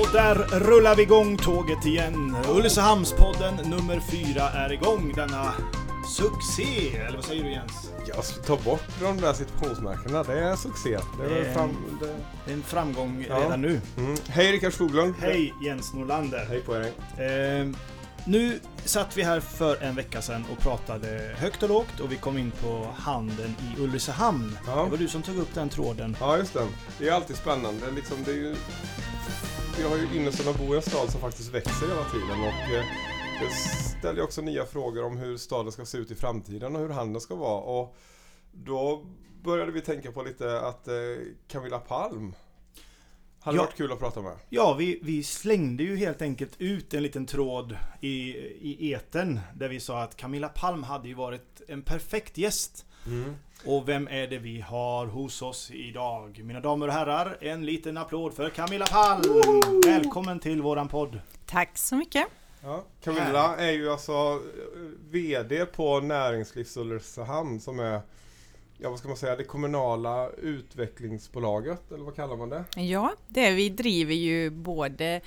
Och där rullar vi igång tåget igen. Ulricehamnspodden nummer fyra är igång. Denna succé, eller vad säger du Jens? Jag ska ta bort de där situationsmärkena, det är succé. Det är Eh, fram, det... Det är en framgång Ja. redan nu. mm. Hej Rickard Skoglund! Hej Jens Norlander. Hej på er! Ehm, nu satt vi här för en vecka sedan och pratade högt och lågt och vi kom in på handeln i Ulricehamn. Ja. Det var du som tog upp den tråden. Ja, just det. Det är alltid spännande. Liksom, det är ju... Vi har ju ynnesten att bo i en stad som faktiskt växer hela tiden och eh, det ställer ju också nya frågor om hur staden ska se ut i framtiden och hur handeln ska vara. Och då började vi tänka på lite att eh, Camilla Palm hade Ja. varit kul att prata med. Ja, vi, vi slängde ju helt enkelt ut en liten tråd i, i eten där vi sa att Camilla Palm hade ju varit en perfekt gäst. Och vem är det vi har hos oss idag? Mina damer och herrar, en liten applåd för Camilla Palm! Välkommen till våran podd! Tack så mycket. Ja, Camilla är ju alltså eh, VD på Näringslivs Ulricehamn som är Ja vad ska man säga, det kommunala utvecklingsbolaget eller vad kallar man det? Ja, det är, vi driver ju både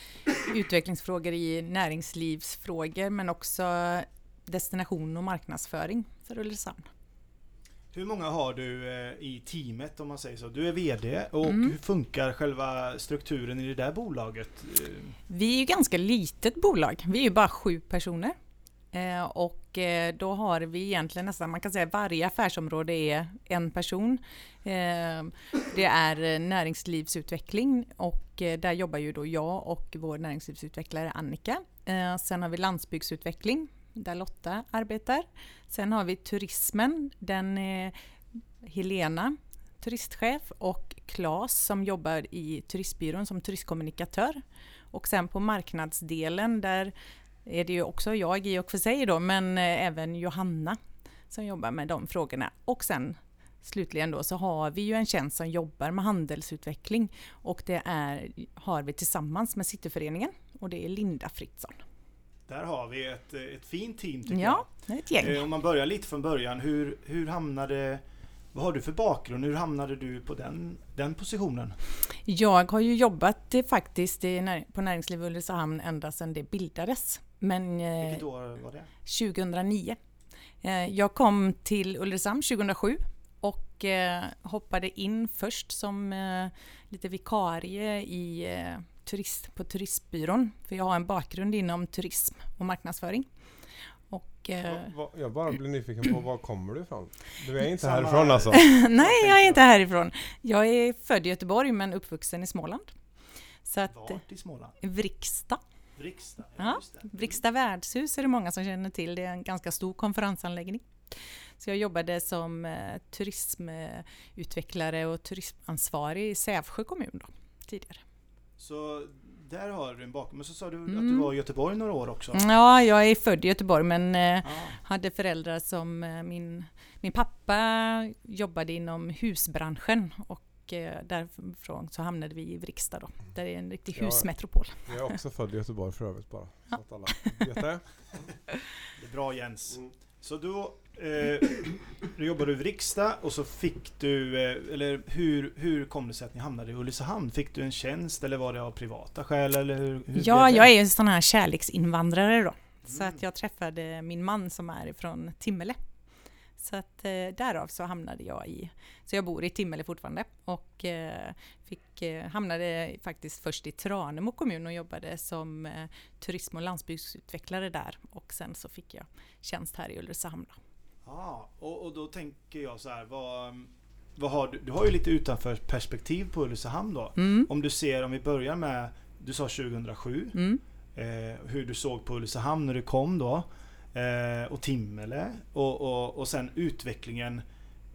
utvecklingsfrågor i näringslivsfrågor men också destination och marknadsföring för Ulricehamn. Hur många har du eh, i teamet om man säger så? Du är VD och Mm. hur funkar själva strukturen i det där bolaget? Eh, Vi är ju ganska litet bolag, vi är ju bara sju personer. Eh, och då har vi egentligen nästan, man kan säga varje affärsområde är en person. Det är näringslivsutveckling och där jobbar ju då jag och vår näringslivsutvecklare Annika. Sen har vi landsbygdsutveckling där Lotta arbetar. Sen har vi turismen, den är Helena turistchef och Claes som jobbar i turistbyrån som turistkommunikatör. Och sen på marknadsdelen där är det ju också jag i och för sig då, men eh, även Johanna som jobbar med de frågorna. Och sen slutligen då så har vi ju en tjänst som jobbar med handelsutveckling och det är, har vi tillsammans med Cityföreningen och det är Linda Fritzson. Där har vi ett, eh, ett fint team tycker jag. Ja, är ett gäng. Eh, Om man börjar lite från början, hur, hur hamnade... Vad har du för bakgrund? Hur hamnade du på den, den positionen? Jag har ju jobbat eh, faktiskt på Näringsliv Ulricehamn ända sedan det bildades. Men Vilket år var det? 2009. Eh, Jag kom till Ulricehamn 2007 och hoppade in först som lite vikarie i, turist, på turistbyrån. För jag har en bakgrund inom turism och marknadsföring. Och, eh, Jag bara blir nyfiken på var kommer du ifrån? Du är inte härifrån alltså? nej, jag är inte härifrån. Jag är född i Göteborg men uppvuxen i Småland. Så att, Vart i Småland? Vriksta. Vriksta? Ja. Vriksta värdshus är det många som känner till. Det är en ganska stor konferensanläggning. Så jag jobbade som eh, turismutvecklare och turismansvarig i Sävsjö kommun då, tidigare. Så där har du en bakgrund. Men så sa du att Mm. du var i Göteborg några år också. Ja, jag är född i Göteborg men Ja. hade föräldrar som eh, min, min pappa jobbade inom husbranschen och eh, därifrån så hamnade vi i Vriksta då. Där är en riktig Ja. husmetropol. Jag är också född i Göteborg för övrigt bara. Så att alla vet det. Det är bra Jens. Mm. Så då, eh, då jobbade du i Vriksta och så fick du, eh, eller hur, hur kom det sig att ni hamnade i Ulricehamn? Fick du en tjänst eller var det av privata skäl? Eller hur, hur Ja, jag är en sån här kärleksinvandrare då. Så att jag träffade min man som är från Timmele. Så att eh, därav så hamnade jag i, så jag bor i Timmele fortfarande och eh, fick, eh, hamnade faktiskt först i Tranemo kommun och jobbade som eh, turism och landsbygdsutvecklare där och sen så fick jag tjänst här i Ulricehamn. Då. Ja, och, och då tänker jag så här, vad, vad har du, du har ju lite utanför perspektiv på Ulricehamn då. Mm. Om du ser, om vi börjar med, du sa 2007, Mm. eh, hur du såg på Ulricehamn när du kom då. Eh, och Timmele och, och, och sen utvecklingen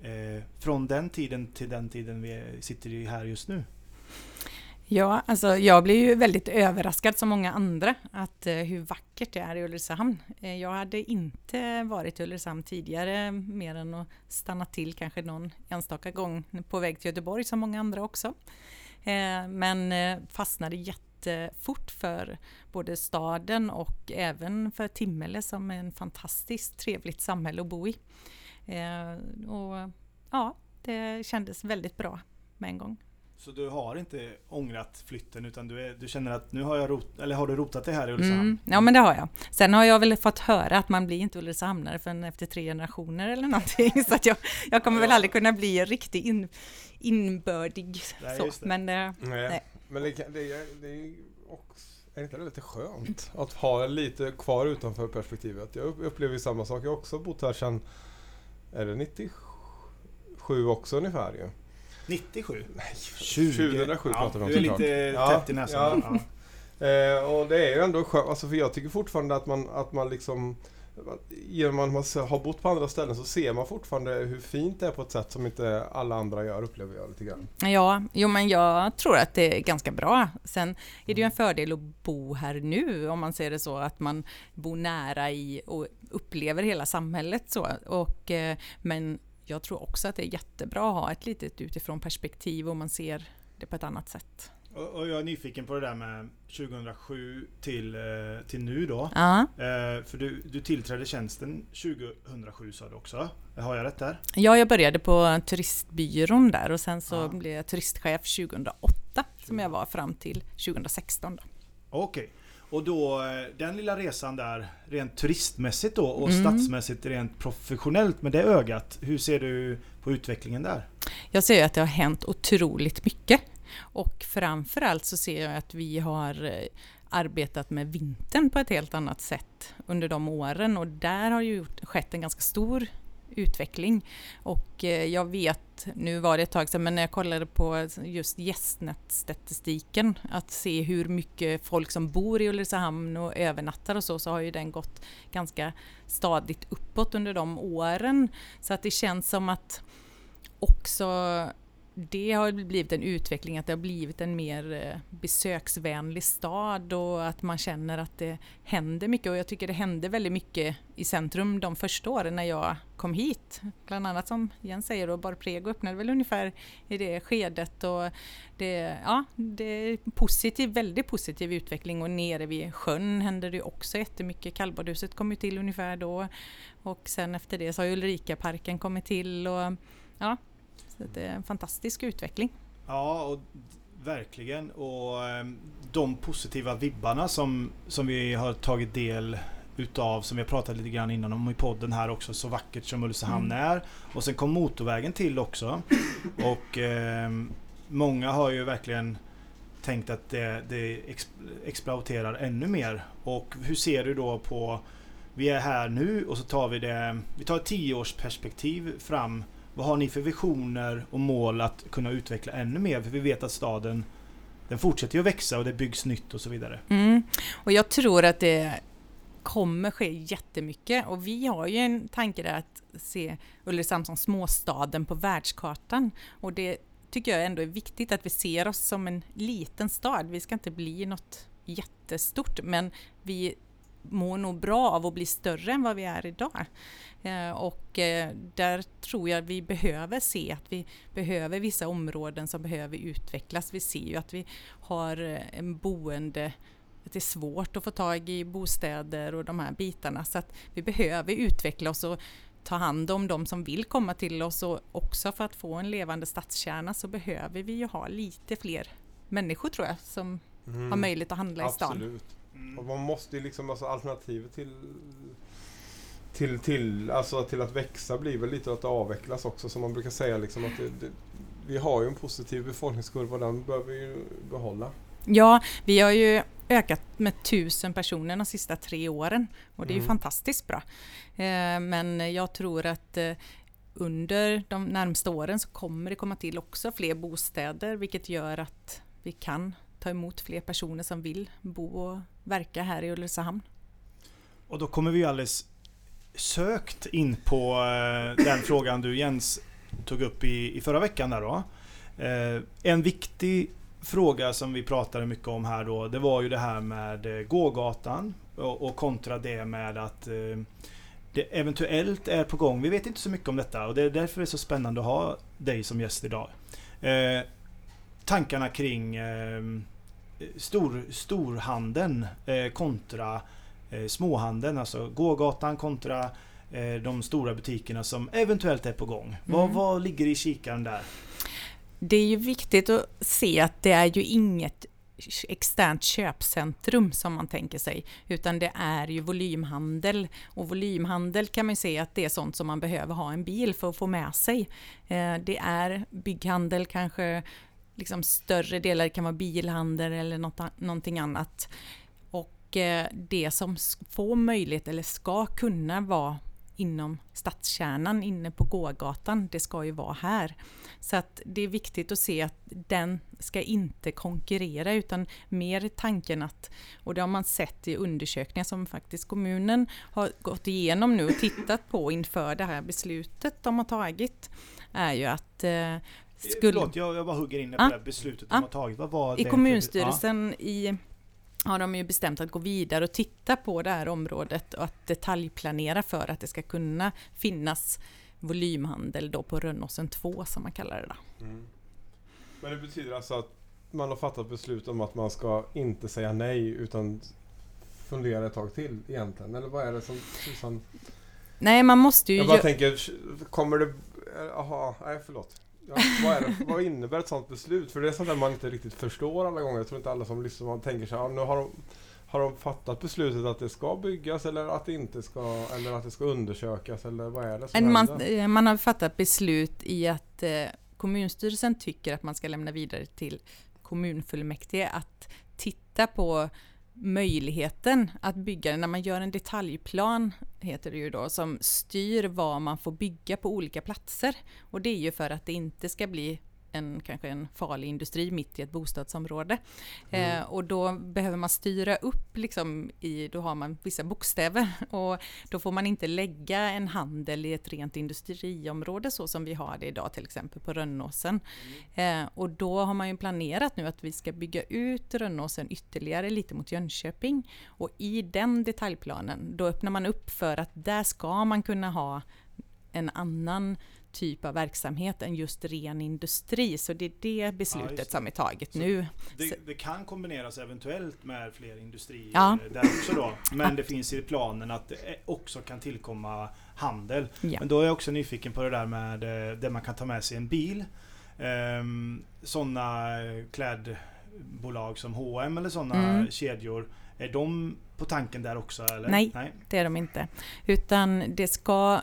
eh, från den tiden till den tiden vi sitter i här just nu. Ja, alltså jag blev ju väldigt överraskad som många andra att eh, hur vackert det är i Ulricehamn. Eh, jag hade inte varit i Ulricehamn tidigare mer än att stanna till kanske någon enstaka gång på väg till Göteborg som många andra också. Eh, men eh, fastnade jättefort för både staden och även för Timmele som är en fantastiskt trevligt samhälle att bo i. Eh, och ja, det kändes väldigt bra med en gång. Så du har inte ångrat flytten utan du, är, du känner att nu har jag rot, eller har du rotat dig här i Ulricehamn? Mm, ja men det har jag. Sen har jag väl fått höra att man blir inte Ulricehamnare förrän efter tre generationer eller någonting. så att jag, jag kommer ja. väl aldrig kunna bli riktigt in, inbördig. Nej, så. Men, eh, nej. nej. men det, det, det också, är inte det lite skönt att ha lite kvar utanför perspektivet? Jag upplever samma sak. Jag har också bott här sedan, är det 97 också ungefär ju? 97? Nej, 20. 2007 pratar vi om Du är lite tätt i näsan. Ja. Ja. Eh, och det är ju ändå skönt, alltså för jag tycker fortfarande att man, att man liksom Genom att man har bott på andra ställen så ser man fortfarande hur fint det är på ett sätt som inte alla andra gör, upplever jag lite grann. Ja, jo men jag tror att det är ganska bra. Sen är det ju en fördel att bo här nu, om man ser det så, att man bor nära i och upplever hela samhället så. Och, eh, men jag tror också att det är jättebra att ha ett litet utifrån perspektiv och man ser det på ett annat sätt. Och, jag är nyfiken på det där med 2007 till, eh, till nu då. Ja. Eh, för du, du tillträdde tjänsten 2007 sa du också. Har jag rätt där? Ja, jag började på turistbyrån där och sen så ja. blev jag turistchef 2008 som jag var fram till 2016. Okej. Okay. Och då eh, den lilla resan där rent turistmässigt då och mm. stadsmässigt rent professionellt med det ögat. Hur ser du på utvecklingen där? Jag ser att det har hänt otroligt mycket. Och framförallt så ser jag att vi har eh, arbetat med vintern på ett helt annat sätt under de åren och där har ju skett en ganska stor utveckling. Och eh, jag vet, nu var det ett tag sedan, men när jag kollade på just gästnätstatistiken, att se hur mycket folk som bor i Ulricehamn och övernattar och så, så har ju den gått ganska stadigt uppåt under de åren. Så att det känns som att också det har blivit en utveckling, att det har blivit en mer eh, besöksvänlig stad och att man känner att det händer mycket. Och jag tycker det hände väldigt mycket i centrum de första åren när jag kom hit. Bland annat som Jens säger, och Bar Prego öppnade väl ungefär i det skedet. Och det, ja, det är positiv, väldigt positiv utveckling och nere vid sjön händer det också jättemycket. Kallbadhuset kom ju till ungefär då och sen efter det så har Ulrikaparken kommit till. Och, ja, så det är en fantastisk utveckling. Ja, och verkligen. Och ehm, de positiva vibbarna som, som vi har tagit del utav, som vi har pratat lite grann innan om i podden här också, så vackert som Ulricehamn mm. är. Och sen kom motorvägen till också. Och eh, många har ju verkligen tänkt att det, det exploaterar ännu mer. Och hur ser du då på vi är här nu och så tar vi det, vi tar ett tioårsperspektiv fram vad har ni för visioner och mål att kunna utveckla ännu mer? För vi vet att staden den fortsätter ju att växa och det byggs nytt och så vidare. Mm. Och jag tror att det kommer ske jättemycket och vi har ju en tanke där att se Ulricehamn som småstaden på världskartan och det tycker jag ändå är viktigt att vi ser oss som en liten stad. Vi ska inte bli något jättestort men vi mår nog bra av att bli större än vad vi är idag. Eh, och eh, där tror jag vi behöver se att vi behöver vissa områden som behöver utvecklas. Vi ser ju att vi har eh, en boende att det är svårt att få tag i bostäder och de här bitarna så att vi behöver utveckla oss och ta hand om de som vill komma till oss och också för att få en levande stadskärna så behöver vi ju ha lite fler människor tror jag som mm. har möjlighet att handla Absolut. i stan. Mm. Och man måste ju liksom, alltså alternativet till till, till, alltså till att växa blir väl lite att avvecklas också som man brukar säga liksom att det, det, vi har ju en positiv befolkningskurva och den bör vi ju behålla. Ja, vi har ju ökat med tusen personer de sista tre åren och det är mm. ju fantastiskt bra. Eh, men jag tror att eh, under de närmsta åren så kommer det komma till också fler bostäder vilket gör att vi kan ta emot fler personer som vill bo och verka här i Ulricehamn. Och då kommer vi alldeles sökt in på eh, den frågan du Jens tog upp i, i förra veckan där då. Eh, en viktig fråga som vi pratade mycket om här då, det var ju det här med eh, gågatan och, och kontra det med att det eventuellt är på gång. Vi vet inte så mycket om detta och det är därför det är så spännande att ha dig som gäst idag. Eh, tankarna kring eh, stor, storhandeln eh, kontra eh, småhandeln, alltså gågatan kontra eh, de stora butikerna som eventuellt är på gång. Mm. Vad, vad ligger i kikaren där? Det är ju viktigt att se att det är ju inget externt köpcentrum som man tänker sig, utan det är ju volymhandel. Och volymhandel kan man se att det är sånt som man behöver ha en bil för att få med sig. Eh, det är bygghandel kanske, liksom större delar, det kan vara bilhandel eller något, någonting annat. Och eh, det som får möjlighet eller ska kunna vara inom stadskärnan inne på gågatan, det ska ju vara här. Så att det är viktigt att se att den ska inte konkurrera utan mer tanken att, och det har man sett i undersökningar som faktiskt kommunen har gått igenom nu och tittat på inför det här beslutet de har tagit, är ju att eh, skulle... Förlåt, jag, jag bara hugger in på ah, det beslutet de ah, har tagit. Vad var I kommunstyrelsen ah. i har de ju bestämt att gå vidare och titta på det här området och att detaljplanera för att det ska kunna finnas volymhandel då på Rönnåsen 2 som man kallar det då. Mm. Men det betyder alltså att man har fattat beslut om att man ska inte säga nej utan fundera ett tag till egentligen? Eller vad är det som Susan... Nej, man måste ju... Jag bara tänker, kommer det... Jaha, nej förlåt. Ja, vad, är det, vad innebär ett sånt beslut? För det är sånt där man inte riktigt förstår alla gånger. Jag tror inte alla som lyssnar man tänker sig, ja, nu har de, har de fattat beslutet att det ska byggas eller att det inte ska, eller att det ska undersökas eller vad är det som man, händer? Eh, man har fattat beslut i att eh, kommunstyrelsen tycker att man ska lämna vidare till kommunfullmäktige att titta på möjligheten att bygga när man gör en detaljplan, heter det ju då, som styr vad man får bygga på olika platser. Och det är ju för att det inte ska bli en, kanske en farlig industri mitt i ett bostadsområde. Mm. Eh, och då behöver man styra upp, liksom i, då har man vissa bokstäver och då får man inte lägga en handel i ett rent industriområde så som vi har det idag till exempel på Rönnåsen. Mm. Eh, och då har man ju planerat nu att vi ska bygga ut Rönnåsen ytterligare lite mot Jönköping och i den detaljplanen då öppnar man upp för att där ska man kunna ha en annan typ av verksamhet än just ren industri. Så det är det beslutet ja, det. som är taget så nu. Det, det, kan kombineras eventuellt med fler industrier ja. där också då. Men det finns i planen att det också kan tillkomma handel. Ja. Men då är jag också nyfiken på det där med eh, där man kan ta med sig en bil. Um, sådana klädbolag som H&M eller sådana mm. kedjor. Är de på tanken där också? Eller? Nej, Nej, det är de inte. Utan det ska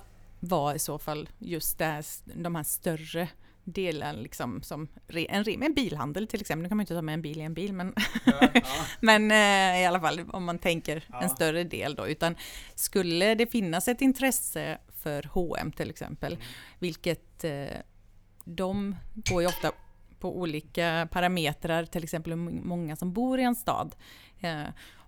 var i så fall just det de här större delarna, liksom som en, en bilhandel till exempel. Nu kan man inte ta med en bil i en bil, men, ja, ja. men eh, i alla fall om man tänker ja. en större del då. Utan skulle det finnas ett intresse för H&M till exempel, mm. vilket eh, de går ju ofta på olika parametrar, till exempel hur många som bor i en stad. Eh,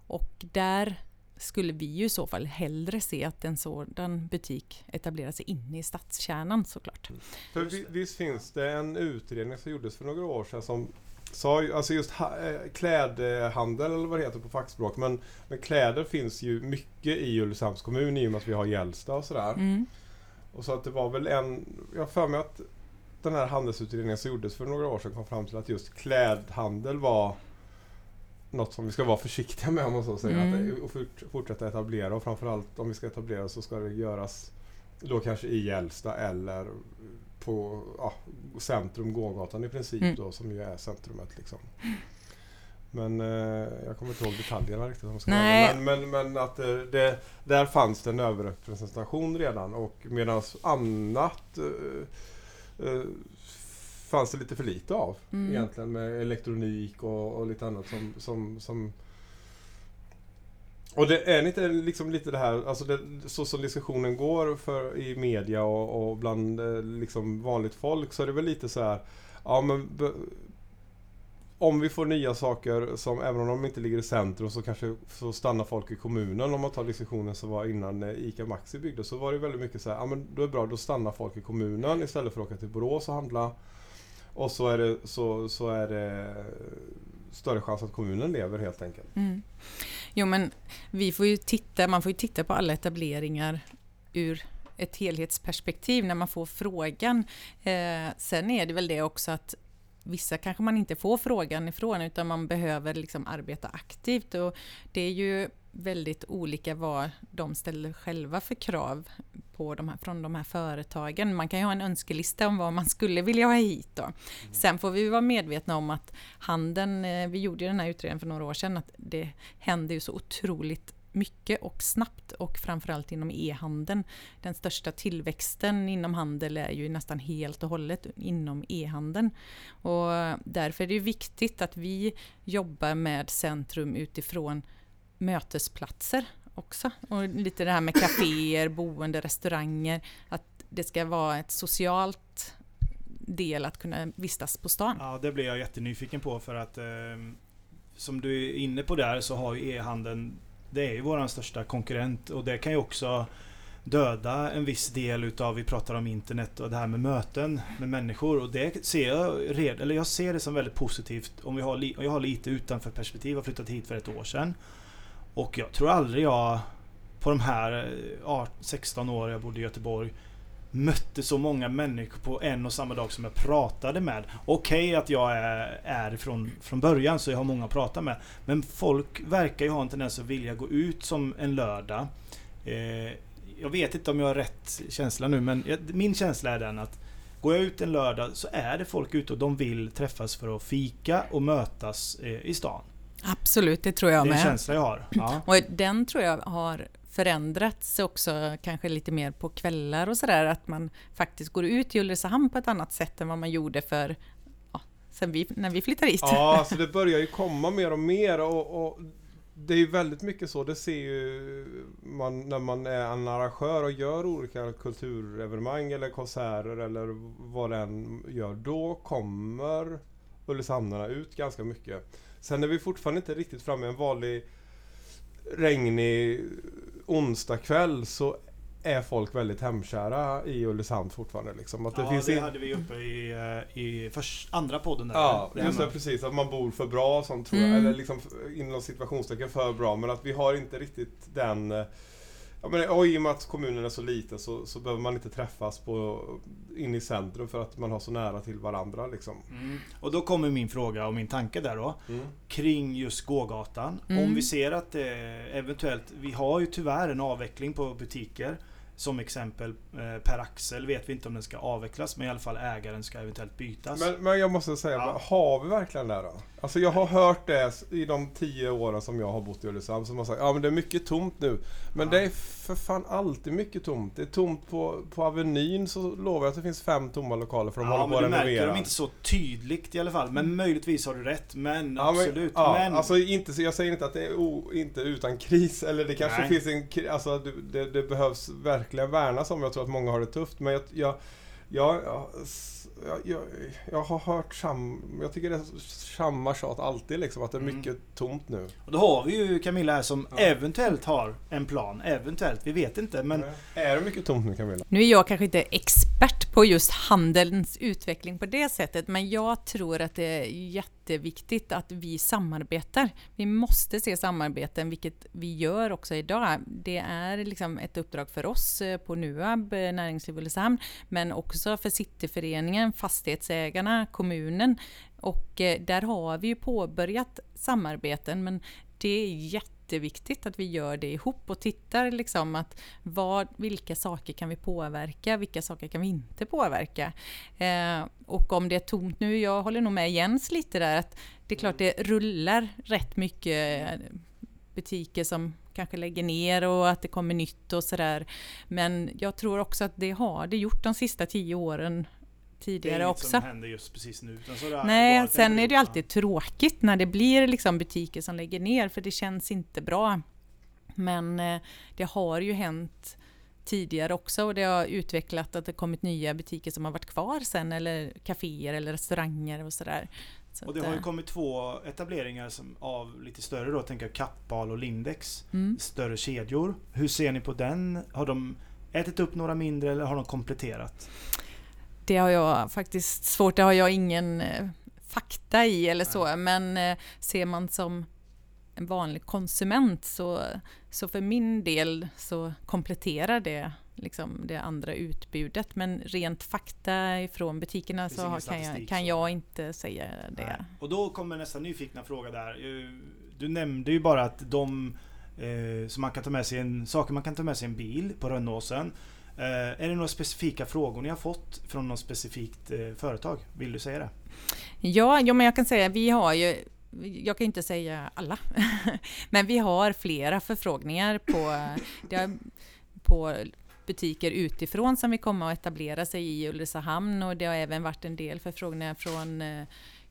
och där skulle vi ju i så fall hellre se att en sådan butik etablerar sig inne i stadskärnan såklart. Mm. För visst finns det en utredning som gjordes för några år sedan som sa, alltså just ha, eh, klädhandel eller vad det heter på fackspråk, men, men kläder finns ju mycket i Ulricehamns kommun i och med att vi har Gällstad och sådär. Mm. Och så att det var väl en, jag har för mig att den här handelsutredningen som gjordes för några år sedan kom fram till att just klädhandel var något som vi ska vara försiktiga med om man så säger. Mm. Att, och fortsätta etablera och framförallt om vi ska etablera så ska det göras då kanske i Gällsta eller på ja, centrum, gågatan i princip mm. då som ju är centrumet. Liksom. Men eh, jag kommer inte ihåg detaljerna riktigt. Om ska men, men, men, att eh, det, där fanns det en överrepresentation redan och medan annat eh, eh fanns det lite för lite av mm. egentligen med elektronik och, och, lite annat som, som, som och det är inte liksom lite det här, alltså det, så som diskussionen går för, i media och, och bland eh, liksom vanligt folk så är det väl lite så här, ja men om vi får nya saker som, även om de inte ligger i centrum, så kanske så stannar folk i kommunen. Om man tar diskussionen som var innan ICA Maxi byggdes, så var det väldigt mycket så här, ja men då är det bra, då stannar folk i kommunen istället för att åka till Borås och handla. Och så är det, så, så är det större chans att kommunen lever helt enkelt. Mm. Jo men vi får ju titta, man får ju titta på alla etableringar ur ett helhetsperspektiv när man får frågan. Eh, sen är det väl det också att vissa kanske man inte får frågan ifrån utan man behöver liksom arbeta aktivt och det är ju väldigt olika vad de ställer själva för krav på de här, från de här företagen. Man kan ju ha en önskelista om vad man skulle vilja ha hit. Då. Mm. Sen får vi vara medvetna om att handeln, eh, vi gjorde den här utredningen för några år sedan, att det händer ju så otroligt mycket och snabbt och framförallt inom e-handeln. Den största tillväxten inom handel är ju nästan helt och hållet inom e-handeln. Och därför är det viktigt att vi jobbar med centrum utifrån mötesplatser också. Och lite det här med kaféer, boende, restauranger. Att det ska vara ett socialt del att kunna vistas på stan. Ja, det blir jag jättenyfiken på för att eh, som du är inne på där så har ju e-handeln det är ju våran största konkurrent och det kan ju också döda en viss del utav, vi pratar om internet och det här med möten med människor och det ser jag redan, eller jag ser det som väldigt positivt om vi har, jag har lite utanför perspektiv, jag har flyttat hit för ett år sedan. Och jag tror aldrig jag på de här eh, 16 år jag bodde i Göteborg mötte så många människor på en och samma dag som jag pratade med. Okej okay, att jag är, är från, från början så jag har många att prata med. Men folk verkar ju ha en tendens att vilja gå ut som en lördag. Eh, jag vet inte om jag har rätt känsla nu men min känsla är den att Går jag ut en lördag så är det folk ute och de vill träffas för att fika och mötas eh, i stan. Absolut, det tror jag med. Det är en känsla jag har. Ja. Och den tror jag har förändrats också kanske lite mer på kvällar och sådär, att man faktiskt går ut i Ulricehamn på ett annat sätt än vad man gjorde för ja, sen vi, när vi flyttade hit. Ja, alltså det börjar ju komma mer och mer och, och det är ju väldigt mycket så, det ser ju man när man är en arrangör och gör olika kulturevenemang eller konserter eller vad den gör. Då kommer Ulricehamnarna ut ganska mycket. Sen är vi fortfarande inte riktigt framme i en vanlig regnig onsdag kväll så är folk väldigt hemkära i Ulricehamn fortfarande. Liksom. Att det ja, finns det in... hade vi uppe i, eh, i först, andra podden. Där, ja, just det, precis. Att man bor för bra, sånt, tror mm. jag. Eller liksom inom situationstecken för bra. Men att vi har inte riktigt den eh, Ja, men, och I och med att kommunen är så liten så, så behöver man inte träffas på, in i centrum för att man har så nära till varandra. Liksom. Mm. Och då kommer min fråga och min tanke där då. Mm. Kring just gågatan. Mm. Om vi ser att det eventuellt, vi har ju tyvärr en avveckling på butiker. Som exempel eh, Per Axel vet vi inte om den ska avvecklas men i alla fall ägaren ska eventuellt bytas. Men, men jag måste säga, ja. har vi verkligen det då? Alltså jag har hört det i de tio åren som jag har bott i Ulricehamn som har sagt ja men det är mycket tomt nu. Men ja. det är för fan alltid mycket tomt. Det är tomt på, på Avenyn så lovar jag att det finns fem tomma lokaler för de ja, håller på att renovera. Ja men du märker dem inte så tydligt i alla fall. Men möjligtvis har du rätt. Men ja, absolut. Men, ja, men... Alltså inte, jag säger inte att det är o, inte utan kris. Eller det kanske Nej. finns en alltså det, det, behövs verkligen värnas om. Jag tror att många har det tufft. Men jag, jag, jag, jag jag, har hört sam, jag tycker det är samma tjat alltid liksom, att det är mm. mycket mm. tomt nu. Och då har vi ju Camilla här som ja. eventuellt har en plan. Eventuellt, vi vet inte men... Är det mycket tomt nu Camilla? Nu är jag kanske inte expert på just handelns utveckling på det sättet, men jag tror att det är jätteviktigt att vi samarbetar. Vi måste se samarbeten, vilket vi gör också idag. Det är liksom ett uppdrag för oss eh, på NUAB, eh, Näringsliv Ulricehamn, men också för Cityföreningen, fastighetsägarna, kommunen. Och eh, där har vi ju påbörjat samarbeten, men det är jätteviktigt att vi gör det ihop och tittar liksom att vad, vilka saker kan vi påverka, vilka saker kan vi inte påverka? Eh, och om det är tomt nu, jag håller nog med Jens lite där, att det är klart det rullar rätt mycket butiker som kanske lägger ner och att det kommer nytt och sådär. Men jag tror också att det har det gjort de sista tio åren tidigare också. Det är inget som händer just precis nu. Nej, sen är det ju alltid tråkigt när det blir liksom butiker som lägger ner för det känns inte bra. Men eh, det har ju hänt tidigare också och det har utvecklat att det kommit nya butiker som har varit kvar sen eller kaféer eller restauranger och sådär. Så och det har ju eh, kommit två etableringar som, av lite större då, tänker jag Kappahl och Lindex. Mm. Större kedjor. Hur ser ni på den? Har de ätit upp några mindre eller har de kompletterat? Det har jag faktiskt svårt, det har jag ingen eh, fakta i eller så, men eh, ser man som en vanlig konsument så, så för min del så kompletterar det liksom det andra utbudet. Men rent fakta ifrån butikerna så har, kan, jag, kan jag inte säga det. Nej. Och då kommer nästa nyfikna fråga där. Du nämnde ju bara att de Eh, så man kan ta med sig en, saker man kan ta med sig en bil på Rönnåsen. Eh, är det några specifika frågor ni har fått från något specifikt eh, företag? Vill du säga det? Ja, ja, men jag kan säga vi har ju jag kan inte säga alla, men vi har flera förfrågningar på, på butiker utifrån som vill komma och etablera sig i Ulricehamn och det har även varit en del förfrågningar från eh,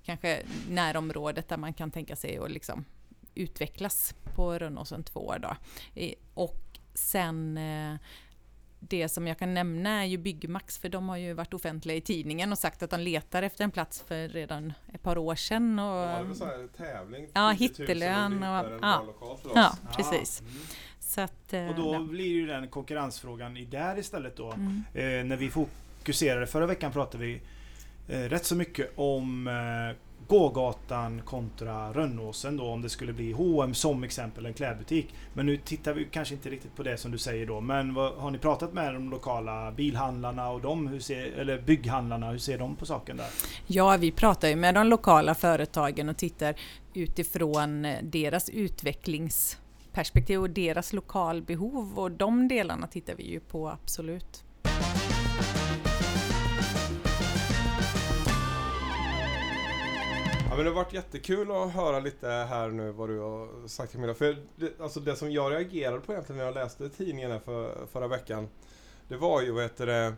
kanske närområdet där man kan tänka sig att liksom utvecklas på Rönnåsen 2 då. Eh, och sen eh, det som jag kan nämna är ju Byggmax, för de har ju varit offentliga i tidningen och sagt att de letar efter en plats för redan ett par år sedan. Och, ja, det var en tävling. Ja, hittelön och... Ja, ja, precis. Mm. Så att, och då ja. blir ju den konkurrensfrågan i där istället då. Mm. Eh, när vi fokuserade, förra veckan pratade vi eh, rätt så mycket om eh, gågatan kontra Rönnåsen då om det skulle bli H&M som exempel, en klädbutik. Men nu tittar vi kanske inte riktigt på det som du säger då. Men vad, har ni pratat med de lokala bilhandlarna och de, hur ser, eller bygghandlarna, hur ser de på saken där? Ja, vi pratar ju med de lokala företagen och tittar utifrån deras utvecklingsperspektiv och deras lokalbehov och de delarna tittar vi ju på absolut. Men det har varit jättekul att höra lite här nu vad du har sagt Camilla. För det, alltså det som jag reagerade på egentligen när jag läste tidningen för, förra veckan. Det var ju vad heter det,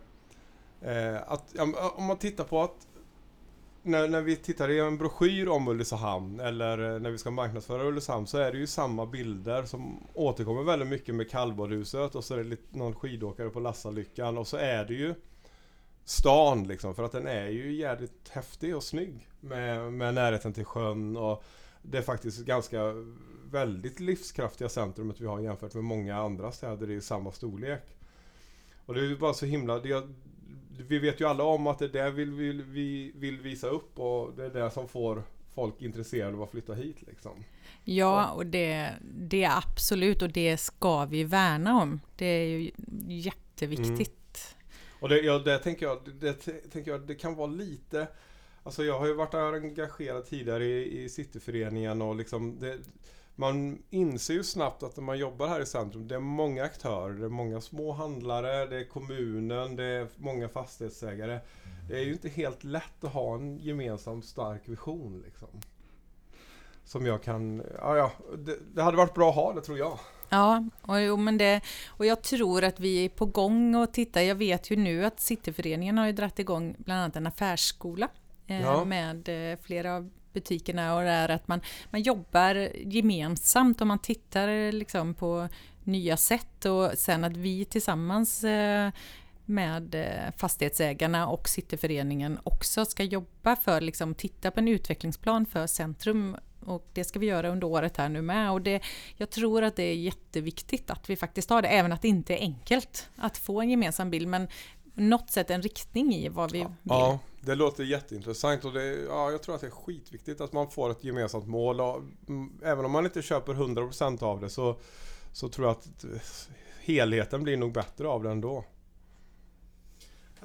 eh, att ja, om man tittar på att när, när vi tittar i en broschyr om Ulricehamn eller eh, när vi ska marknadsföra Ulricehamn så är det ju samma bilder som återkommer väldigt mycket med kallbadhuset och så är det lite, någon skidåkare på Lassalyckan och så är det ju stan liksom. För att den är ju jävligt häftig och snygg. Med, med närheten till sjön och det är faktiskt ganska väldigt livskraftiga centrumet vi har jämfört med många andra städer i samma storlek. Och det är ju bara så himla... Det, vi vet ju alla om att det är det vi vill, vi vill visa upp och det är det som får folk intresserade av att flytta hit liksom. Ja, och det, det är absolut och det ska vi värna om. Det är ju jätteviktigt. Och det, ja, det, tänker jag, det, tänker jag, det kan vara lite... Alltså jag har ju varit engagerad tidigare i, i Cityföreningen och liksom det, man inser ju snabbt att när man jobbar här i centrum, det är många aktörer, det är många små handlare, det är kommunen, det är många fastighetsägare. Det är ju inte helt lätt att ha en gemensam stark vision liksom. Som jag kan, ja ja, det, det hade varit bra att ha det tror jag. Ja, och, jo, men det, och jag tror att vi är på gång och tittar. Jag vet ju nu att Cityföreningen har ju dragit igång bland annat en affärsskola eh, ja. med eh, flera av butikerna och det är att man, man jobbar gemensamt och man tittar liksom på nya sätt och sen att vi tillsammans eh, med eh, fastighetsägarna och Cityföreningen också ska jobba för liksom titta på en utvecklingsplan för centrum och det ska vi göra under året här nu med. Och det, jag tror att det är jätteviktigt att vi faktiskt har det, även att det inte är enkelt att få en gemensam bild, men något sätt en riktning i vad vi ja, vill. Ja, det låter jätteintressant och det, ja, jag tror att det är skitviktigt att man får ett gemensamt mål. Och, mm, även om man inte köper 100% av det så, så tror jag att helheten blir nog bättre av det ändå.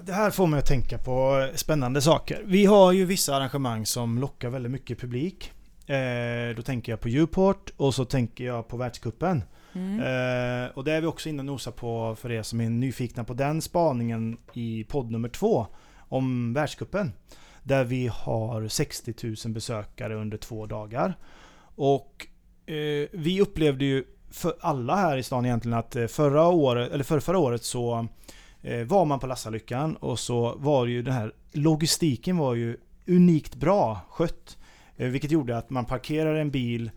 Det här får mig att tänka på spännande saker. Vi har ju vissa arrangemang som lockar väldigt mycket publik. Eh, då tänker jag på Uport och så tänker jag på världskuppen. Mm. Eh, och det är vi också inne och nosar på för er som är nyfikna på den spaningen i podd nummer två om världskuppen. Där vi har 60 000 besökare under två dagar. Och eh, vi upplevde ju för alla här i stan egentligen att eh, förra året, eller för förra året så eh, var man på Lassalyckan och så var ju den här logistiken var ju unikt bra skött. Eh, vilket gjorde att man parkerade en bil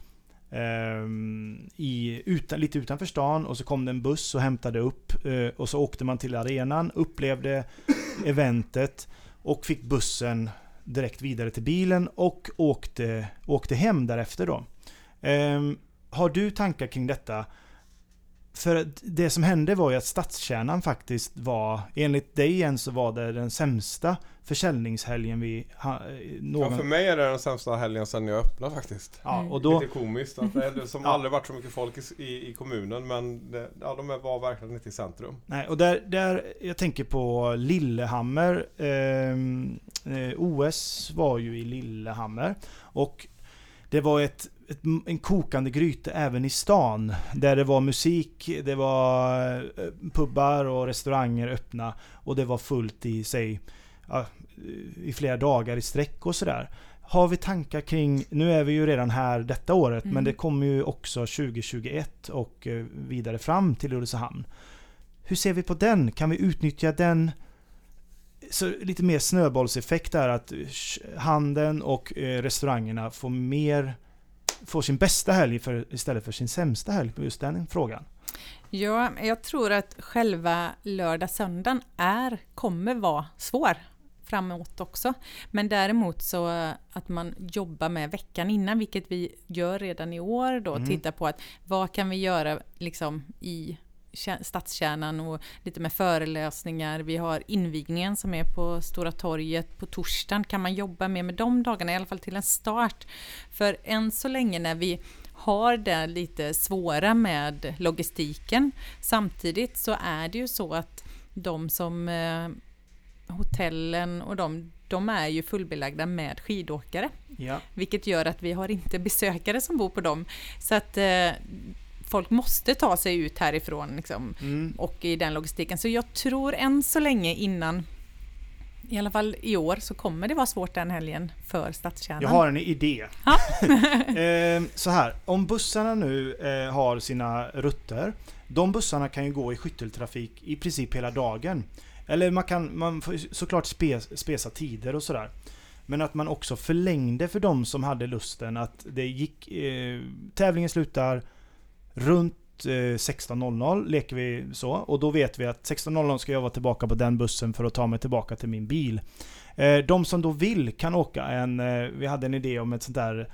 Um, i, utan, lite utanför stan och så kom det en buss och hämtade upp uh, och så åkte man till arenan, upplevde eventet och fick bussen direkt vidare till bilen och åkte, åkte hem därefter då. Um, har du tankar kring detta? För det som hände var ju att stadskärnan faktiskt var, enligt dig igen så var det den sämsta försäljningshelgen vi... Ha, någon... Ja, för mig är det den sämsta helgen sedan jag öppnade faktiskt. Ja, och då... Lite komiskt. Att det är som ja. aldrig varit så mycket folk i, i, kommunen men det, ja, de var verkligen inte i centrum. Nej, och där, där jag tänker på Lillehammer. Ehm, eh, OS var ju i Lillehammer. Och Det var ett, ett, en kokande gryta även i stan. Där det var musik, det var eh, pubbar och restauranger öppna. Och det var fullt i, säg, ja, i flera dagar i sträck och sådär. Har vi tankar kring, nu är vi ju redan här detta året, Mm. men det kommer ju också 2021 och eh, vidare fram till Ulricehamn. Hur ser vi på den? Kan vi utnyttja den? Så lite mer snöbollseffekt där att eh, handeln och eh, restaurangerna får mer Får sin bästa helg för, istället för sin sämsta helg på just den frågan. Ja, jag tror att själva lördag söndagen är, kommer vara svår framåt också. Men däremot så att man jobbar med veckan innan, vilket vi gör redan i år då, Mm. titta på att vad kan vi göra liksom i kä- stadskärnan och lite med föreläsningar. Vi har invigningen som är på Stora torget på torsdagen. Kan man jobba mer med de dagarna, i alla fall till en start? För än så länge när vi har det lite svåra med logistiken. Samtidigt så är det ju så att de som eh, hotellen och de, de är ju fullbelagda med skidåkare. Ja. Vilket gör att vi har inte besökare som bor på dem. Så att eh, folk måste ta sig ut härifrån liksom, Mm. och i den logistiken. Så jag tror än så länge innan, i alla fall i år, så kommer det vara svårt den helgen för stadskärnan. Jag har en idé. Ja. eh, så här, om bussarna nu eh, har sina rutter. De bussarna kan ju gå i skytteltrafik i princip hela dagen. Eller man kan man får såklart spes, spesa tider och sådär. Men att man också förlängde för de som hade lusten att det gick... Eh, tävlingen slutar runt eh, 16.00 leker vi så. Och då vet vi att 16.00 ska jag vara tillbaka på den bussen för att ta mig tillbaka till min bil. Eh, de som då vill kan åka en... Eh, vi hade en idé om ett sånt där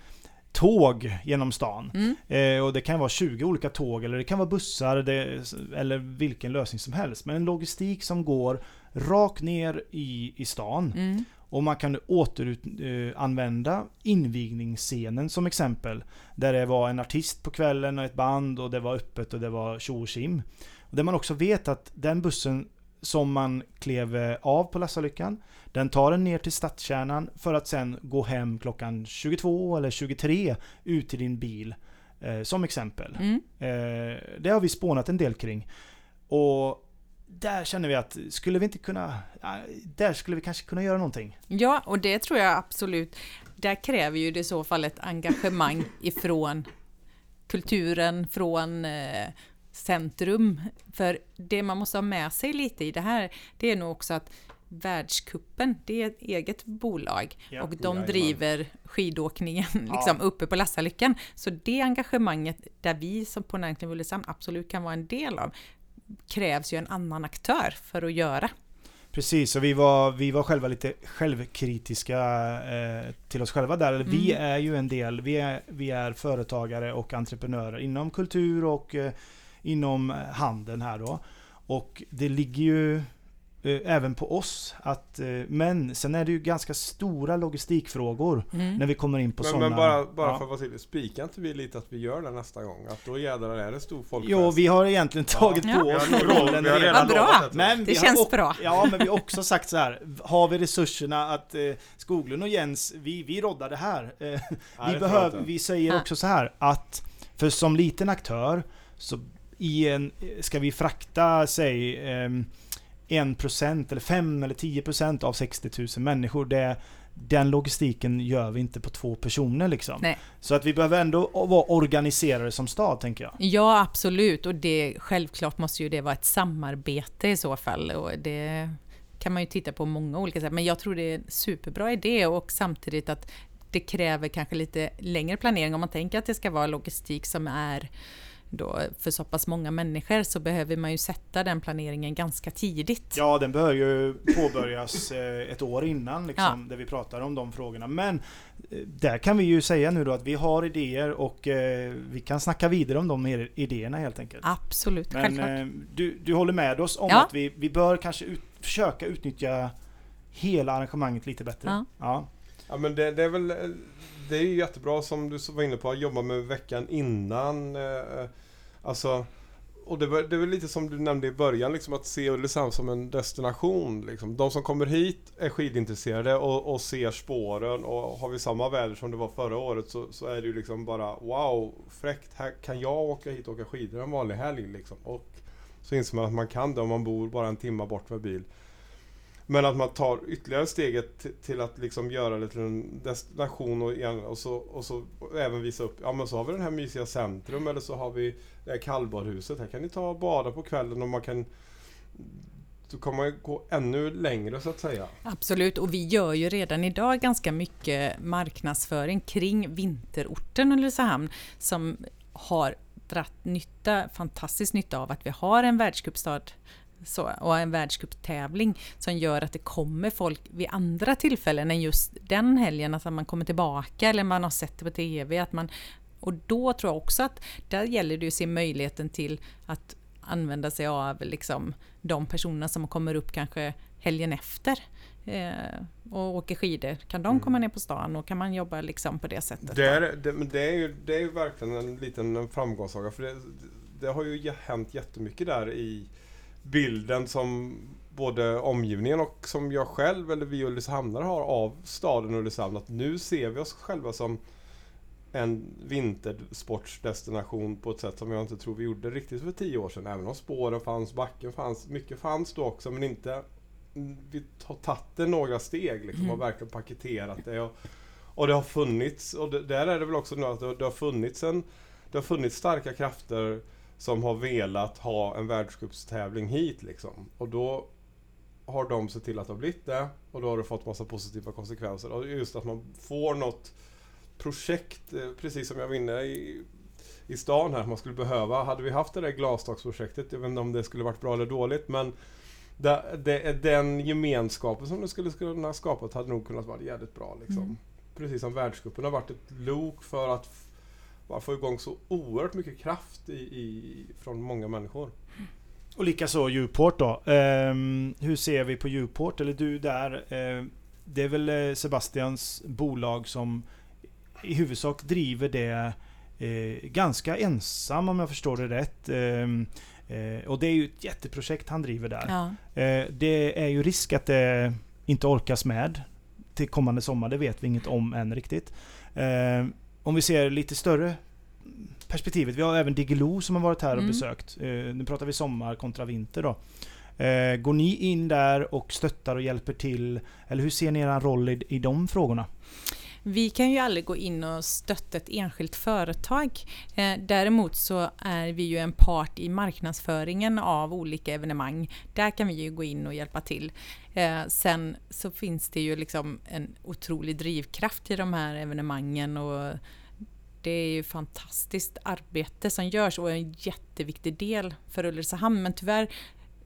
tåg genom stan. Mm. Eh, och det kan vara 20 olika tåg eller det kan vara bussar det, eller vilken lösning som helst. Men en logistik som går rakt ner i, i stan. Mm. Och man kan återanvända invigningsscenen som exempel. Där det var en artist på kvällen och ett band och det var öppet och det var tjo och tjim. Där man också vet att den bussen som man klev eh, av på Lassalyckan, den tar en ner till stadskärnan för att sen gå hem klockan 22 eller 23 ut till din bil. Eh, som exempel. Mm. Eh, det har vi spånat en del kring. Och där känner vi att skulle vi inte kunna... Där skulle vi kanske kunna göra någonting. Ja, och det tror jag absolut. Där kräver ju det i så fall ett engagemang ifrån kulturen, från eh, centrum. För det man måste ha med sig lite i det här, det är nog också att Världskuppen, det är ett eget bolag Ja, och de jajamän. driver skidåkningen Ja. liksom uppe på Lassalyckan. Så det engagemanget där vi som på Näringsliv Ulricehamn absolut kan vara en del av krävs ju en annan aktör för att göra. Precis, och vi var, vi var själva lite självkritiska eh, till oss själva där. Eller Vi Mm. är ju en del, vi är, vi är företagare och entreprenörer inom kultur och eh, inom handeln här då. Och det ligger ju även på oss att, eh, men sen är det ju ganska stora logistikfrågor Mm. när vi kommer in på Men, sådana... men bara, bara ja. för att vara tydlig, spikar inte vi lite att vi gör det nästa gång? Att då jädrar är det stor folkfest? Jo, vi har egentligen tagit Ja. på oss har, lovat- rollen har Vad bra. lovat. Men Det vi har känns ock- bra. Ja, men vi har också sagt så här. Har vi resurserna att eh, Skoglund och Jens, vi, vi roddar det här. Eh, Nej, vi, behöver, vi säger Ja. också så här att för som liten aktör så i en, ska vi frakta, säg ehm, 1% eller 5 eller 10% av 60 000 människor. Det, den logistiken gör vi inte på två personer liksom. Nej. Så att vi behöver ändå vara organiserade som stad, tänker jag. Ja, absolut. Och det, självklart måste ju det vara ett samarbete i så fall. Och det kan man ju titta på många olika sätt. Men jag tror det är en superbra idé och samtidigt att det kräver kanske lite längre planering. Om man tänker att det ska vara logistik som är då för så pass många människor så behöver man ju sätta den planeringen ganska tidigt. Ja, den bör ju påbörjas eh, ett år innan liksom, där vi pratar om de frågorna. Men eh, där kan vi ju säga nu då att vi har idéer och eh, vi kan snacka vidare om de idéerna helt enkelt. Absolut, Men självklart. du, du håller med oss om Ja. att vi, vi bör kanske ut, försöka utnyttja hela arrangemanget lite bättre. Ja. Ja. Ja men det, det är väl det är ju jättebra som du var inne på att jobba med veckan innan. Eh, eh, alltså och det, var, det var lite som du nämnde i början, liksom att se Ulricehamn som en destination. Liksom. De som kommer hit är skidintresserade och, och ser spåren och har vi samma väder som det var förra året så, så är det ju liksom bara wow, fräckt. Här kan jag åka hit och åka skidor en vanlig helg. Liksom. Och så inser man att man kan det om man bor bara en timme bort med bil. Men att man tar ytterligare steget till att liksom göra det till en destination och, igen, och, så, och så även visa upp, ja men så har vi den här mysiga centrum eller så har vi det här kallbadhuset. Här kan ni ta och bada på kvällen och man kan så kommer man gå ännu längre så att säga. Absolut, och vi gör ju redan idag ganska mycket marknadsföring kring vinterorten Ulricehamn som har dratt nytta, fantastisk nytta av att vi har en världscupstad så, och en världscuptävling som gör att det kommer folk vid andra tillfällen än just den helgen, att man kommer tillbaka eller man har sett det på TV. Att man, och då tror jag också att där gäller det att se möjligheten till att använda sig av liksom de personerna som kommer upp kanske helgen efter eh, och åker skidor. Kan de komma mm. ner på stan och kan man jobba liksom på det sättet? Det är, det, det är, ju, det är ju verkligen en liten framgångssaga. För det, det har ju hänt jättemycket där i bilden som både omgivningen och som jag själv eller vi Ulricehamnare har av staden Ulricehamn. Att nu ser vi oss själva som en vintersportsdestination på ett sätt som jag inte tror vi gjorde riktigt för tio år sedan. Även om spåren fanns, backen fanns, mycket fanns då också men inte... Vi har tagit det några steg liksom och mm. verkligen paketerat det. Och, och det har funnits, och det, där är det väl också nu att det, det, har funnits en... Det har funnits starka krafter som har velat ha en världscupstävling hit liksom. Och då har de sett till att det har blivit det och då har det fått massa positiva konsekvenser. Och just att man får något projekt, eh, precis som jag var inne i, i stan här, man skulle behöva. Hade vi haft det där glasstaksprojektet, jag vet inte om det skulle varit bra eller dåligt, men det, det, den gemenskapen som det skulle kunna skapat hade nog kunnat vara jävligt bra. Liksom. Mm. Precis som världscupen har varit ett lok för att bara få igång så oerhört mycket kraft i, i, från många människor. Och likaså Uport då. Um, hur ser vi på Uport? Eller du där. Uh, det är väl eh, Sebastians bolag som i huvudsak driver det uh, ganska ensam om jag förstår det rätt. Uh, och det är ju ett jätteprojekt han driver där. Ja. det är ju risk att det inte orkas med till kommande sommar. Det vet vi inget om än riktigt om vi ser lite större perspektivet. Vi har även Diggiloo som har varit här och mm. besökt. Eh, nu pratar vi sommar kontra vinter då. Eh, går ni in där och stöttar och hjälper till? Eller hur ser ni er roll i, i de frågorna? Vi kan ju aldrig gå in och stötta ett enskilt företag. Eh, däremot så är vi ju en part i marknadsföringen av olika evenemang. Där kan vi ju gå in och hjälpa till. Eh, sen så finns det ju liksom en otrolig drivkraft i de här evenemangen och det är ju fantastiskt arbete som görs och en jätteviktig del för Ulricehamn. Men tyvärr,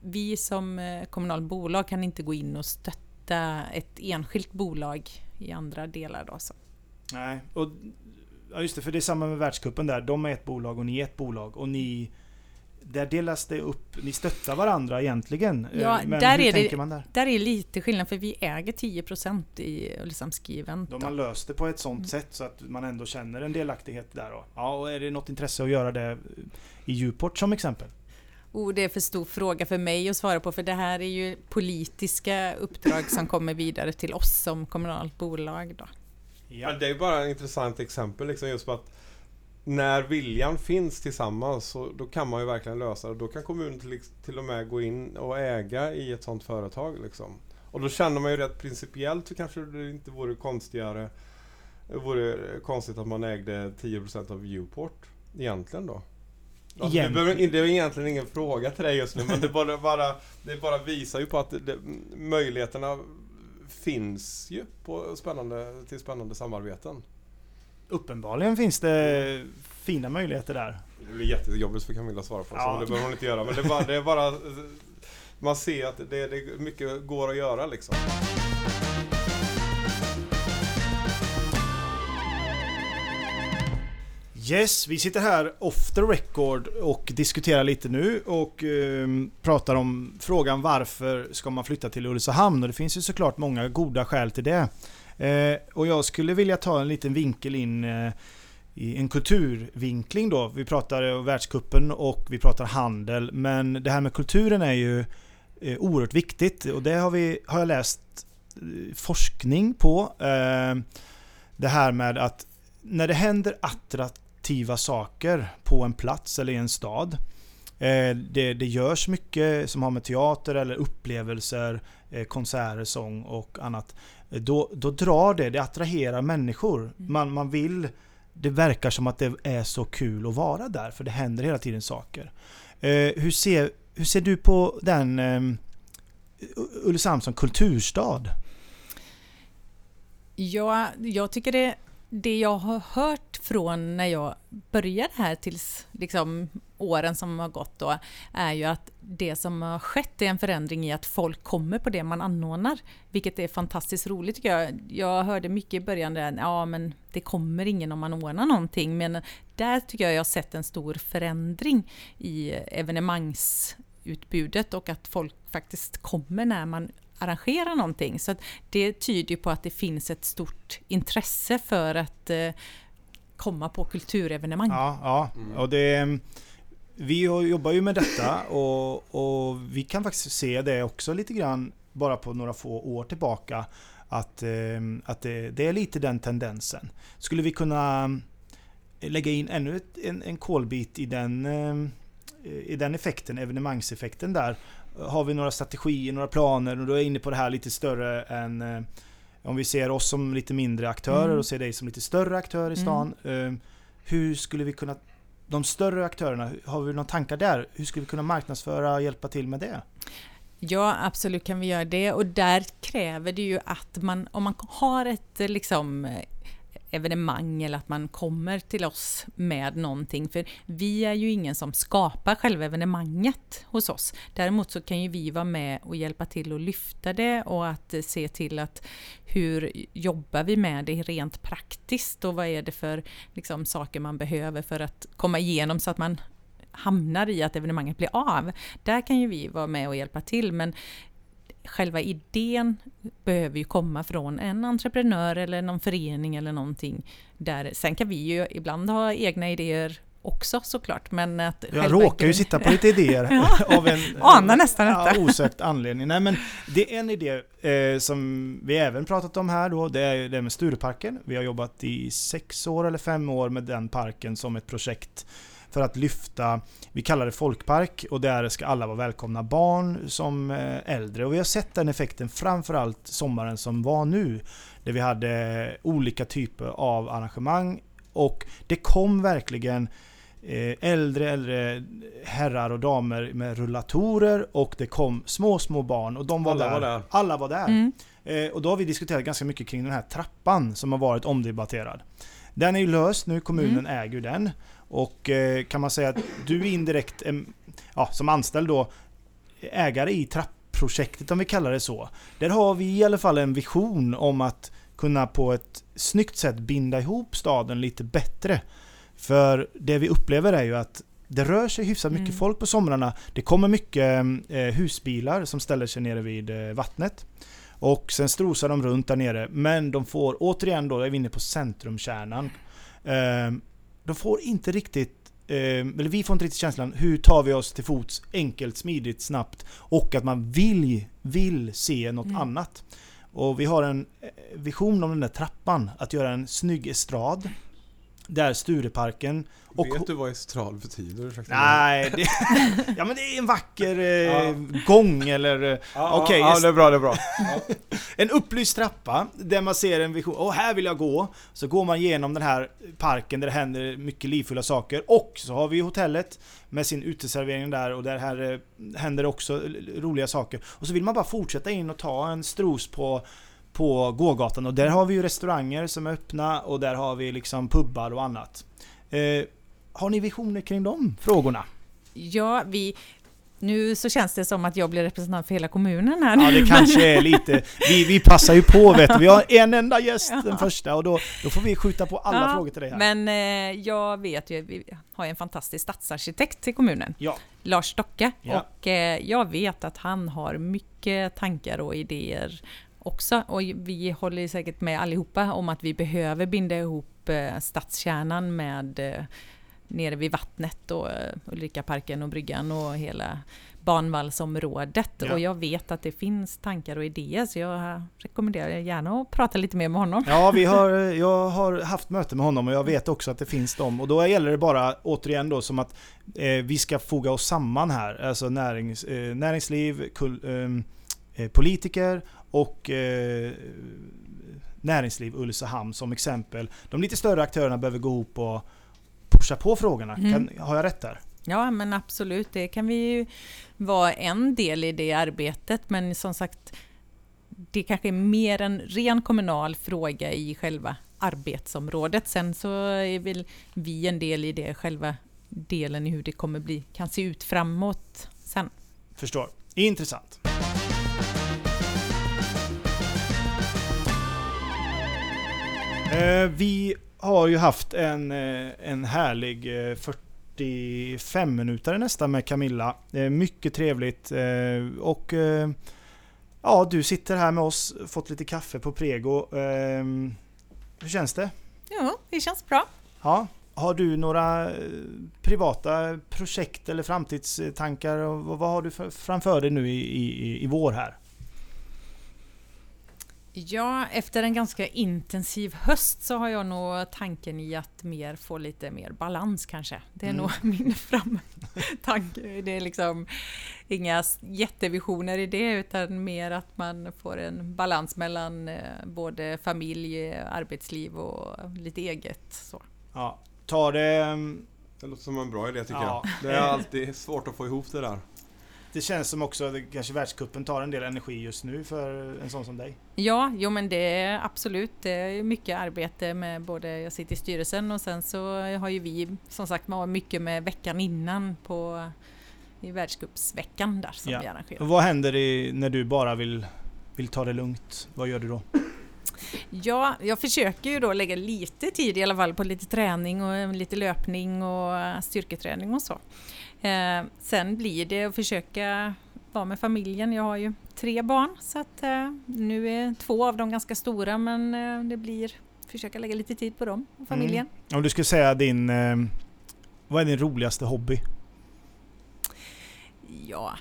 vi som eh, kommunalt bolag kan inte gå in och stötta ett enskilt bolag i andra delar. Då, så. Nej, och ja just det, för det är samma med världskuppen där. De är ett bolag och ni är ett bolag. Och ni där delas det upp, ni stöttar varandra egentligen. Ja, Men där hur är tänker det, man där? Där är lite skillnad för vi äger 10% i Ulricehamns Event. Då har löst det på ett sånt mm. sätt så att man ändå känner en delaktighet där då. Ja, och är det något intresse att göra det i Djuport som exempel? Oh, det är för stor fråga för mig att svara på för det här är ju politiska uppdrag som kommer vidare till oss som kommunalt bolag. Då. Ja. Det är bara ett intressant exempel liksom just på att när viljan finns tillsammans så då kan man ju verkligen lösa det. Då kan kommunen till, till och med gå in och äga i ett sådant företag. Liksom. Och då känner man ju rätt principiellt så kanske det inte vore konstigare det vore konstigt att man ägde 10% av Viewport egentligen då. Alltså, det, behöver, det är egentligen ingen fråga till dig just nu men det bara, bara, det bara visar ju på att det, möjligheterna finns ju på spännande, till spännande samarbeten. Uppenbarligen finns det fina möjligheter där. Det blir jättejobbigt för Camilla att svara på, ja. så det behöver hon inte göra. Men det är bara... Det är bara man ser att det, det mycket går att göra liksom. Yes, vi sitter här off the record och diskuterar lite nu och eh, pratar om frågan varför ska man flytta till Ulricehamn? Och det finns ju såklart många goda skäl till det. Eh, och jag skulle vilja ta en liten vinkel in eh, i en kulturvinkling då. Vi pratar eh, världskuppen och vi pratar handel. Men det här med kulturen är ju eh, oerhört viktigt och det har, vi, har jag läst eh, forskning på. Eh, det här med att när det händer attraktiva saker på en plats eller i en stad. Eh, det, det görs mycket som har med teater eller upplevelser, eh, konserter, sång och annat. Eh, då, då drar det, det attraherar människor. Mm. Man, man vill det verkar som att det är så kul att vara där, för det händer hela tiden saker. Hur, ser, hur ser du på den eh, Ulricehamn som kulturstad? Ja, jag tycker det det jag har hört från när jag började här tills liksom åren som har gått då är ju att det som har skett är en förändring i att folk kommer på det man anordnar. Vilket är fantastiskt roligt tycker jag. Jag hörde mycket i början där, ja men det kommer ingen om man ordnar någonting. Men där tycker jag jag har sett en stor förändring i evenemangsutbudet och att folk faktiskt kommer när man arrangera någonting. Så det tyder på att det finns ett stort intresse för att eh, komma på kulturevenemang. Ja, ja. Mm. och det... Vi jobbar ju med detta och, och, vi kan faktiskt se det också lite grann bara på några få år tillbaka. Att, eh, att det, det är lite den tendensen. Skulle vi kunna lägga in ännu ett, en, en kolbit i den, eh, i den effekten, evenemangseffekten där har vi några strategier, några planer och då är jag inne på det här lite större än eh, om vi ser oss som lite mindre aktörer mm. och ser dig som lite större aktör i mm. stan. Mm. hur skulle vi kunna, de större aktörerna, har vi några tankar där? Hur skulle vi kunna marknadsföra och hjälpa till med det? Ja, absolut kan vi göra det och där kräver det ju att man, om man har ett liksom evenemang eller att man kommer till oss med någonting. För vi är ju ingen som skapar själva evenemanget hos oss. Däremot så kan ju vi vara med och hjälpa till att lyfta det och att se till att hur jobbar vi med det rent praktiskt och vad är det för liksom, saker man behöver för att komma igenom så att man hamnar i att evenemanget blir av. Där kan ju vi vara med och hjälpa till men själva idén behöver ju komma från en entreprenör eller någon förening eller någonting. Där, sen kan vi ju ibland ha egna idéer också såklart. Men att jag råkar ju sitta på lite idéer av en Anar nästan ja, osökt anledning. Nej, men det är en idé eh, som vi även pratat om här då. Det är det med Stureparken. Vi har jobbat i sex år eller fem år med den parken som ett projekt för att lyfta, vi kallar det folkpark och där ska alla vara välkomna, barn som eh, äldre. Och vi har sett den effekten framförallt sommaren som var nu. Där vi hade olika typer av arrangemang och det kom verkligen eh, äldre, äldre herrar och damer med rullatorer och det kom små, små barn och de var, alla där. var där. Alla var där. Mm. Eh, och då har vi diskuterat ganska mycket kring den här trappan som har varit omdebatterad. Den är ju löst nu, kommunen mm. äger den. Och eh, kan man säga att du är indirekt, ja, som anställd då, ägare i trappprojektet om vi kallar det så. Där har vi i alla fall en vision om att kunna på ett snyggt sätt binda ihop staden lite bättre. För det vi upplever är ju att det rör sig hyfsat mycket mm. folk på somrarna. Det kommer mycket eh, husbilar som ställer sig nere vid eh, vattnet. Och sen strosar de runt där nere. Men de får, återigen då, är vi inne på centrumkärnan. Eh, de får inte riktigt eh, eller vi får inte riktigt känslan, hur tar vi oss till fots enkelt, smidigt, snabbt och att man vill, vill se något mm. annat. Och vi har en eh, vision om den där trappan, att göra en snygg estrad där Stureparken och... Vet du vad estrad betyder? Nej, det, ja men det är en vacker eh, gång eller... Eh, ja, okay, ja, det är bra, det är bra. En upplyst trappa där man ser en vision. Åh, här vill jag gå. Så går man genom den här parken där det händer mycket livfulla saker. Och så har vi hotellet med sin uteservering där och där här eh, händer också roliga saker. Och så vill man bara fortsätta in och ta en stros på på gågatan och där har vi ju restauranger som är öppna och där har vi liksom pubbar och annat. Eh, har ni visioner kring de frågorna? Ja, vi, nu så känns det som att jag blir representant för hela kommunen här. Ja, det kanske är lite... Vi, vi passar ju på vet du. Vi har en enda gäst, ja. den första, och då, då får vi skjuta på alla ja, frågor till dig här. Men eh, jag vet ju, vi har en fantastisk stadsarkitekt i kommunen. Ja. Lars Stocke. Och eh, jag vet att han har mycket tankar och idéer också. Och vi håller säkert med allihopa om att vi behöver binda ihop eh, stadskärnan med eh, nere vid vattnet och eh, Ulrikaparken och bryggan och hela banvallsområdet. Ja. Och jag vet att det finns tankar och idéer så jag rekommenderar gärna att prata lite mer med honom. Ja, vi har, jag har haft möte med honom och jag vet också att det finns dem. Och då gäller det bara återigen då som att eh, vi ska foga oss samman här. Alltså närings, eh, näringsliv, kul, eh, politiker och eh, näringsliv Ulricehamn som exempel. De lite större aktörerna behöver gå ihop och pusha på frågorna. Mm. Kan, har jag rätt där? Ja men absolut, det kan vi ju vara en del i det arbetet men som sagt det kanske är mer en ren kommunal fråga i själva arbetsområdet. Sen så är väl vi en del i det själva delen i hur det kommer bli, kan se ut framåt sen. Förstår. Intressant. Vi har ju haft en, eh, en härlig 45 eh, minuter nästan med Camilla. Mycket trevligt och ja, du sitter här med oss, fått lite kaffe på Prego. Hur känns det? Ja, det känns bra. Ja. Har du några privata projekt eller framtidstankar? Vad har du framför dig nu i, i, i vår här? Ja, efter en ganska intensiv höst så har jag nog tanken i att mer få lite mer balans kanske. Det är mm. nog min framtanke. Det är liksom inga jättevisioner i det utan mer att man får en balans mellan eh, både familj, arbetsliv och lite eget. Så. Ja, ta det... Mm, det låter som en bra idé tycker ja. jag. Det är alltid svårt att få ihop det där. Det känns som också att kanske världskuppen tar en del energi just nu för en sån som dig. Ja, jo men det är absolut. Det är mycket arbete med både, jag sitter i styrelsen och sen så har ju vi som sagt mycket med veckan innan på i världscupsveckan där som ja. vi arrangerar. Och vad händer i, när du bara vill, vill ta det lugnt? Vad gör du då? Ja, jag försöker ju då lägga lite tid i alla fall på lite träning och lite löpning och styrketräning och så. Eh, sen blir det att försöka vara med familjen. Jag har ju tre barn så att eh, nu är två av dem ganska stora men eh, det blir försöka lägga lite tid på dem och familjen. Mm. Om du skulle säga din... Eh, vad är din roligaste hobby? Ja...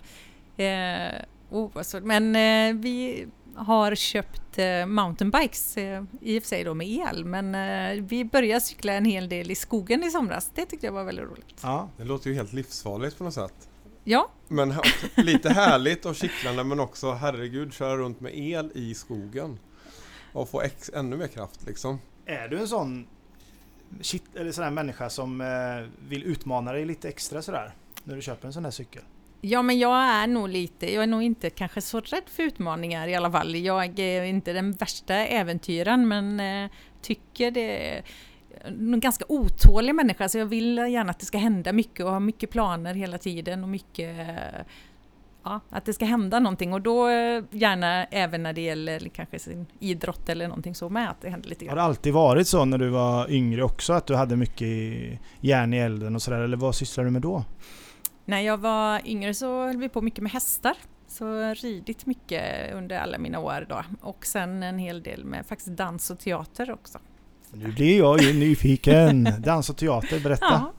Eh, oh, men eh, vi har köpt eh, mountainbikes, eh, i och för sig då med el, men eh, vi började cykla en hel del i skogen i somras. Det tyckte jag var väldigt roligt. Ja, det låter ju helt livsfarligt på något sätt. Ja. Men lite härligt och kittlande men också herregud köra runt med el i skogen. Och få ex, ännu mer kraft liksom. Är du en sån shit, eller sån här människa som vill utmana dig lite extra sådär? När du köper en sån här cykel? Ja, men jag är nog lite, jag är nog inte kanske så rädd för utmaningar i alla fall. Jag är inte den värsta äventyren, men eh, tycker det är en ganska otålig människa, så jag vill gärna att det ska hända mycket och ha mycket planer hela tiden och mycket Ja, att det ska hända någonting och då eh, gärna även när det gäller kanske sin idrott eller någonting så med att det händer lite grann. Har det alltid varit så när du var yngre också att du hade mycket järn i elden och sådär eller vad sysslar du med då? När jag var yngre så höll vi på mycket med hästar. Så ridit mycket under alla mina år då. Och sen en hel del med faktiskt dans och teater också. Nu blir jag ju nyfiken. Dans och teater, berätta. Ja.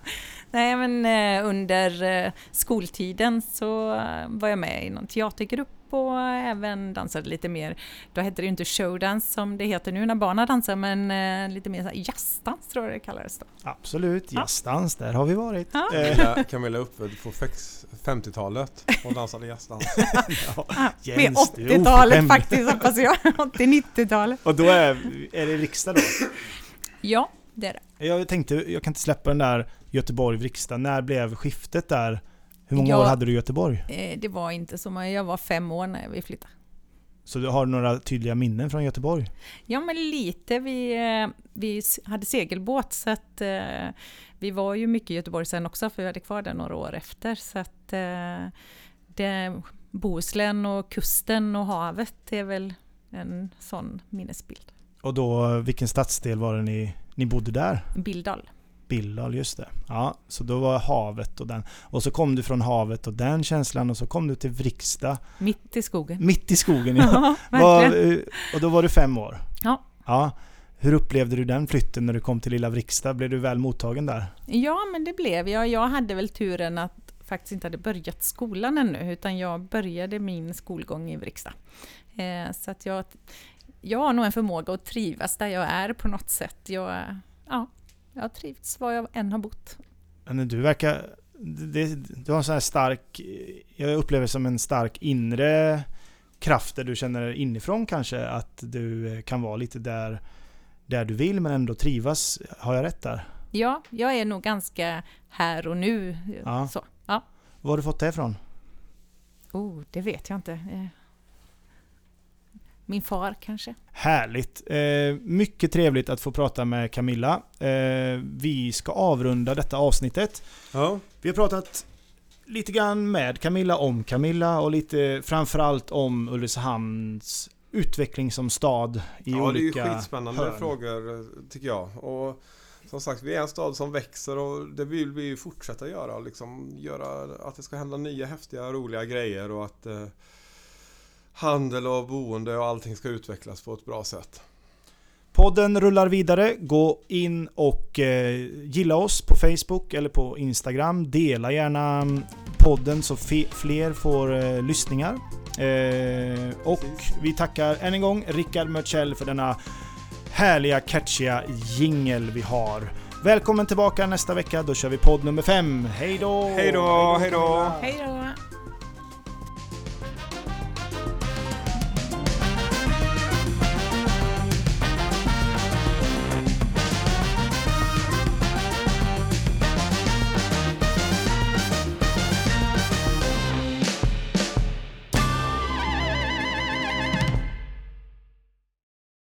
Nej men eh, under eh, skoltiden så eh, var jag med i någon teatergrupp och även dansade lite mer. Då hette det ju inte showdance som det heter nu när barnen dansar men eh, lite mer jazzdans tror jag det kallades då. Absolut, jazzdans, ja. där har vi varit. Ja. Camilla, Camilla uppfödd på 50-talet och dansade jazzdans. ja, med 80-talet faktiskt hoppas jag, 80-90-talet. Och då är, är det riksdag då? Ja, det är det. Jag tänkte, jag kan inte släppa den där Göteborg-Vrigstad. När blev skiftet där? Hur många jag, år hade du i Göteborg? Eh, det var inte så många. Jag var fem år när vi flyttade. Så du har några tydliga minnen från Göteborg? Ja, men lite. Vi, eh, vi hade segelbåt så att eh, vi var ju mycket i Göteborg sen också för vi hade kvar den några år efter. Så att det, Bohuslän och kusten och havet är väl en sån minnesbild. Och då, vilken stadsdel var det ni, ni bodde där? Bildal. Billdal, just det. Ja, så då var havet och den. Och så kom du från havet och den känslan och så kom du till Vriksta. Mitt i skogen. Mitt i skogen ja. Ja, Var, eh, och då var du fem år? Ja. Ja. Hur upplevde du den flytten när du kom till lilla Vriksta? Blev du väl mottagen där? Ja, men det blev jag. Jag hade väl turen att faktiskt inte hade börjat skolan ännu, utan jag började min skolgång i Vriksta. Eh, så att jag, jag har nog en förmåga att trivas där jag är på något sätt. Jag, ja, jag har trivts var jag än har bott. Men du verkar... Det, du har en sån här stark... Jag upplever som en stark inre kraft där du känner inifrån kanske att du eh, kan vara lite där, där du vill men ändå trivas. Har jag rätt där? Ja, jag är nog ganska här och nu. Ja. Så, ja. Var har du fått det ifrån? Oh, det vet jag inte. Min far kanske? Härligt! Eh, mycket trevligt att få prata med Camilla. Eh, vi ska avrunda detta avsnittet. Ja. Vi har pratat lite grann med Camilla om Camilla och lite framförallt om Ulricehamns utveckling som stad i ja, det är ju olika skitspännande hörn. frågor tycker jag. Och som sagt, vi är en stad som växer och det vill vi ju fortsätta göra. Liksom göra att det ska hända nya häftiga, roliga grejer och att eh, handel och boende och allting ska utvecklas på ett bra sätt. Podden rullar vidare. Gå in och eh, gilla oss på Facebook eller på Instagram. Dela gärna mm, podden så fler får eh, lyssningar. Eh, och Precis. vi tackar än en gång Rickard Mörtsell för denna härliga catchiga jingel vi har. Välkommen tillbaka nästa vecka. Då kör vi podd nummer fem. Hej då! Hej då, hej då! Camilla. Hej då!